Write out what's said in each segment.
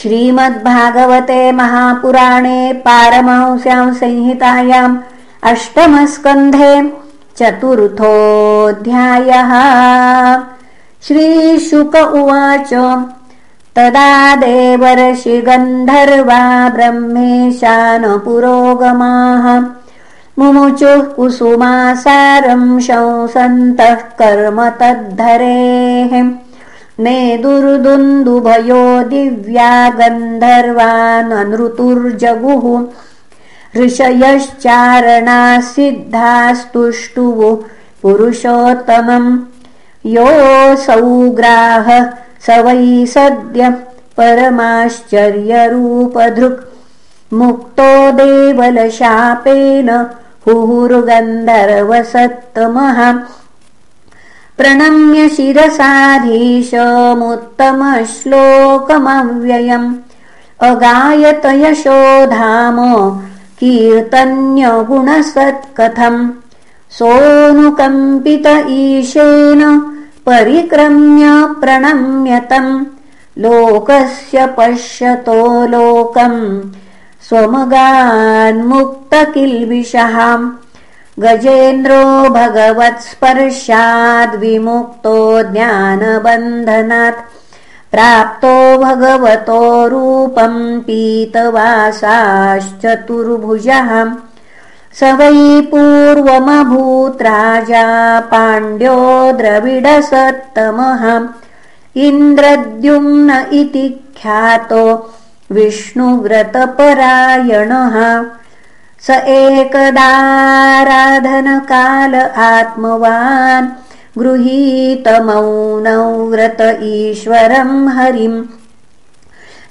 श्रीमद्भागवते महापुराणे पारमहंस्यां संहितायाम् अष्टमस्कन्धे चतुर्थोऽध्यायः। श्रीशुक उवाच तदा देवर्षि गन्धर्वा ब्रह्मेशानपुरोगमाः मुमुचुः कुसुमासारं शंसन्तः कर्म तद्धरेः नेदुर्दुन्दुभयो दिव्या गन्धर्वाननृतुर्जगुः। ऋषयश्चारणासिद्धास्तुष्टुः पुरुषोत्तमम्। योऽसौग्राह स वै सद्य परमाश्चर्यरूपधृक्। मुक्तो देवलशापेन हुहुर्गन्धर्वसत्तमः प्रणम्य शिरसाधीशमुत्तमश्लोकमव्ययम् अगायतयशोधाम कीर्तन्यगुणसत्कथम् सोऽनुकम्पित ईशेन परिक्रम्य प्रणम्यतम्। लोकस्य पश्यतो लोकम्। स्वमगान्मुक्तकिल्बिषः गजेन्द्रो भगवत्स्पर्शाद्विमुक्तो ज्ञानबन्धनात् प्राप्तो भगवतो रूपम् पीतवासाश्चतुर्भुजः। स वै पूर्वमभूत् राजा पाण्ड्यो द्रविडसत्तमः। इन्द्रद्युम्न इति ख्यातो विष्णुव्रतपरायणः स एकदाराधनकाल आत्मवान् गृहीतमौनौ व्रत ईश्वरं हरिम्।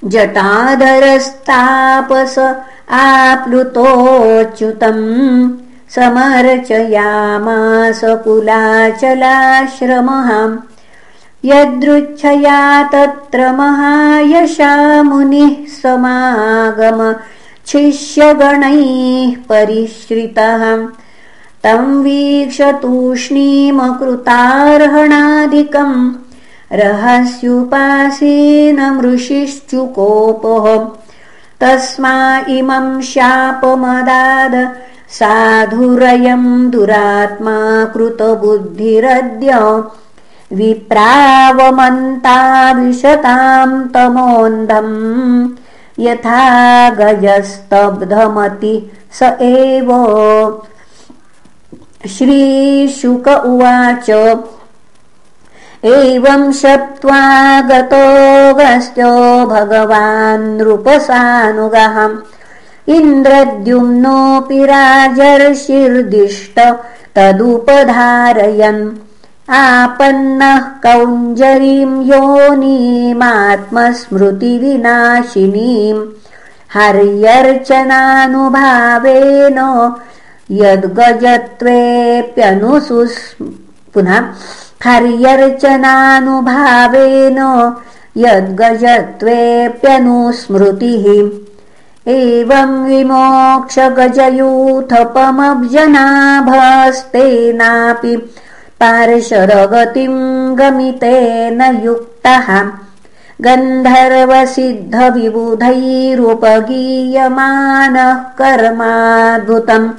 जटाधरस्तापस आप्लुतोच्युतम्। समर्चयामास कुलाचलाश्रमः। यदृच्छया तत्र महायशा मुनिः समागम शिष्यगणैः परिश्रितः। तं वीक्ष तूष्णीमकृतार्हणादिकम् रहस्युपासीन मृषिश्चुकोपः। तस्मा इमं शापमदाद साधुरयं दुरात्मा कृतबुद्धिरद्य। विशतां तमोन्धम् यथा गजस्तब्धमति स एव। श्रीशुक उवाच। एवं शप्त्वा गतोऽगस्त्यो भगवान् नृपसानुगः इन्द्रद्युम्नोऽपि राजर्षिर्दिष्ट तदुपधारयन् आपन्नः कौञ्जरीं योनीमात्मस्मृतिविनाशिनीम् हर्यर्चनानुभावेन यद्गजत्वेऽप्यनुसु पुनः हर्यर्चनानुभावेन यद्गजत्वेऽप्यनुस्मृतिः। एवं विमोक्षगजयूथपमब्जनाभस्तेनापि पार्शरगतिम् गमितेन युक्तः। गन्धर्वसिद्धविबुधैरुपगीयमानः कर्माद्भुतम्।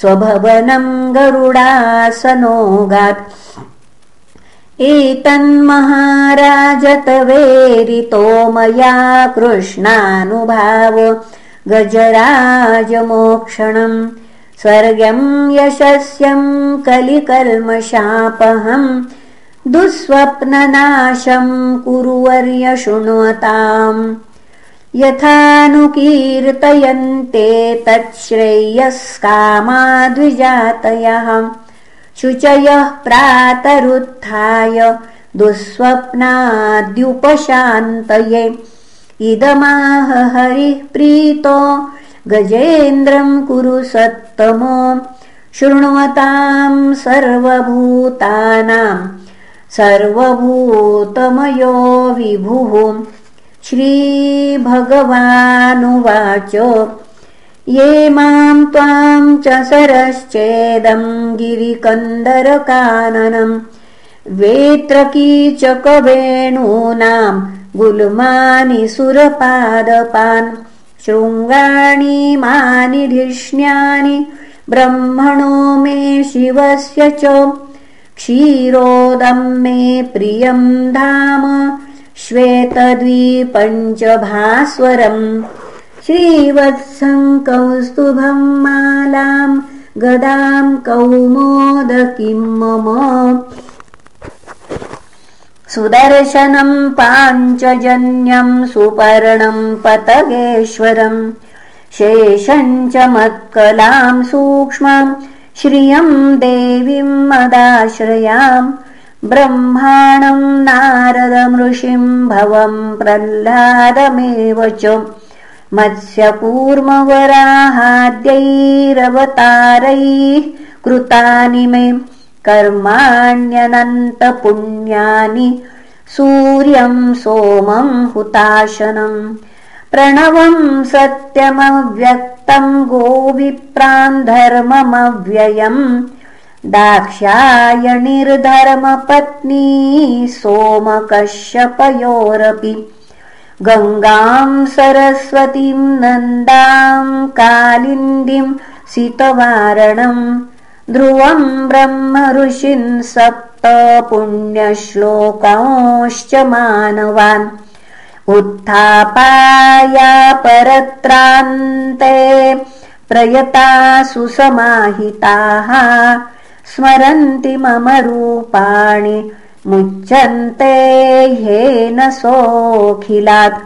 स्वभवनम् गरुडासनोगात्। एतन्महाराजतवेरितो मया कृष्णानुभाव। गजराजमोक्षणम् स्वर्गम् यशस्यम् कलिकल्मशापहम् दुःस्वप्ननाशम् कुरुवर्य शृण्वताम् यथानुकीर्तयन्ते तच्छ्रेयस्कामाद्विजातयः। शुचयः प्रातरुत्थाय दुःस्वप्नाद्युपशान्तये। इदमाह हरिः प्रीतो गजेन्द्रम् कुरु सत्तमो। शृण्वताम् सर्वभूतानाम् सर्वभूतमयो विभुः। श्रीभगवानुवाच ये माम् त्वाम् च सरश्चेदम् गिरिकन्दरकाननम् वेत्रकीचकवेणूनाम् गुल्मानि सुरपादपान् शृङ्गाणि मानि धिष्ण्यानि ब्रह्मणो मे शिवस्य च। क्षीरोदम् मे प्रियम् धाम श्वेतद्वीपञ्च भास्वरम् श्रीवत्सम् कौस्तुभम् मालाम् गदाम् कौमोदकिम् मम सुदर्शनम् पाञ्चजन्यम् सुपर्णम् पतगेश्वरम् शेषम् च मत्कलाम् सूक्ष्मम् श्रियम् देवीम् मदाश्रयाम् ब्रह्माणम् नारदमृषिम् भवम् प्रह्लादमेव च मत्स्यकूर्मवराहाद्यैरवतारैः कृतानि मे कर्माण्यनन्तपुण्यानि सूर्यम् सोमम् हुताशनम् प्रणवम् सत्यमव्यक्तम् गोविप्रान् धर्ममव्ययम् दाक्ष्यायणिर्धर्मपत्नी सोमकश्यपयोरपि गङ्गाम् सरस्वतीम् नन्दाम् कालिन्दीम् सितवारणम् ध्रुवम् ब्रह्म ऋषिन् सप्त पुण्यश्लोकांश्च मानवान्। उत्थापाया परत्रान्ते प्रयता सुसमाहिताः स्मरन्ति मम रूपाणि मुच्यन्ते ह्येन सोऽखिलात्।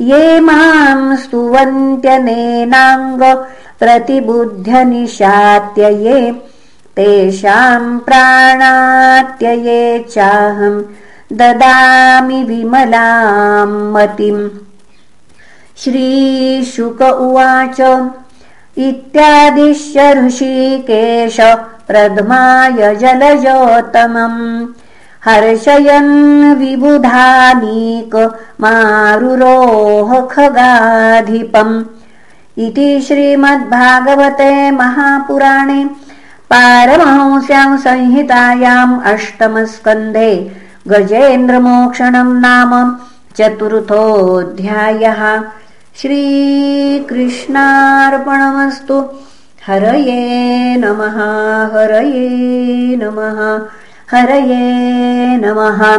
ये माम् स्तुवन्त्यनेनाङ्ग प्रतिबुध्यनिशात्यये तेषाम् प्राणात्यये चाहम् ददामि विमलाम् मतिम्। श्रीशुक उवाच इत्यादिश्य ऋषिकेश प्रध्माय जलजोत्तमम् हर्षयन् विबुधानीक मारुरोह खगाधिपम् इति श्रीमद्भागवते महापुराणे पारमहंस्याम् संहितायाम् अष्टमस्कन्धे गजेन्द्रमोक्षणम् नाम चतुर्थोऽध्यायः। श्रीकृष्णार्पणमस्तु। हरये नमः हरये नमः हरये नमः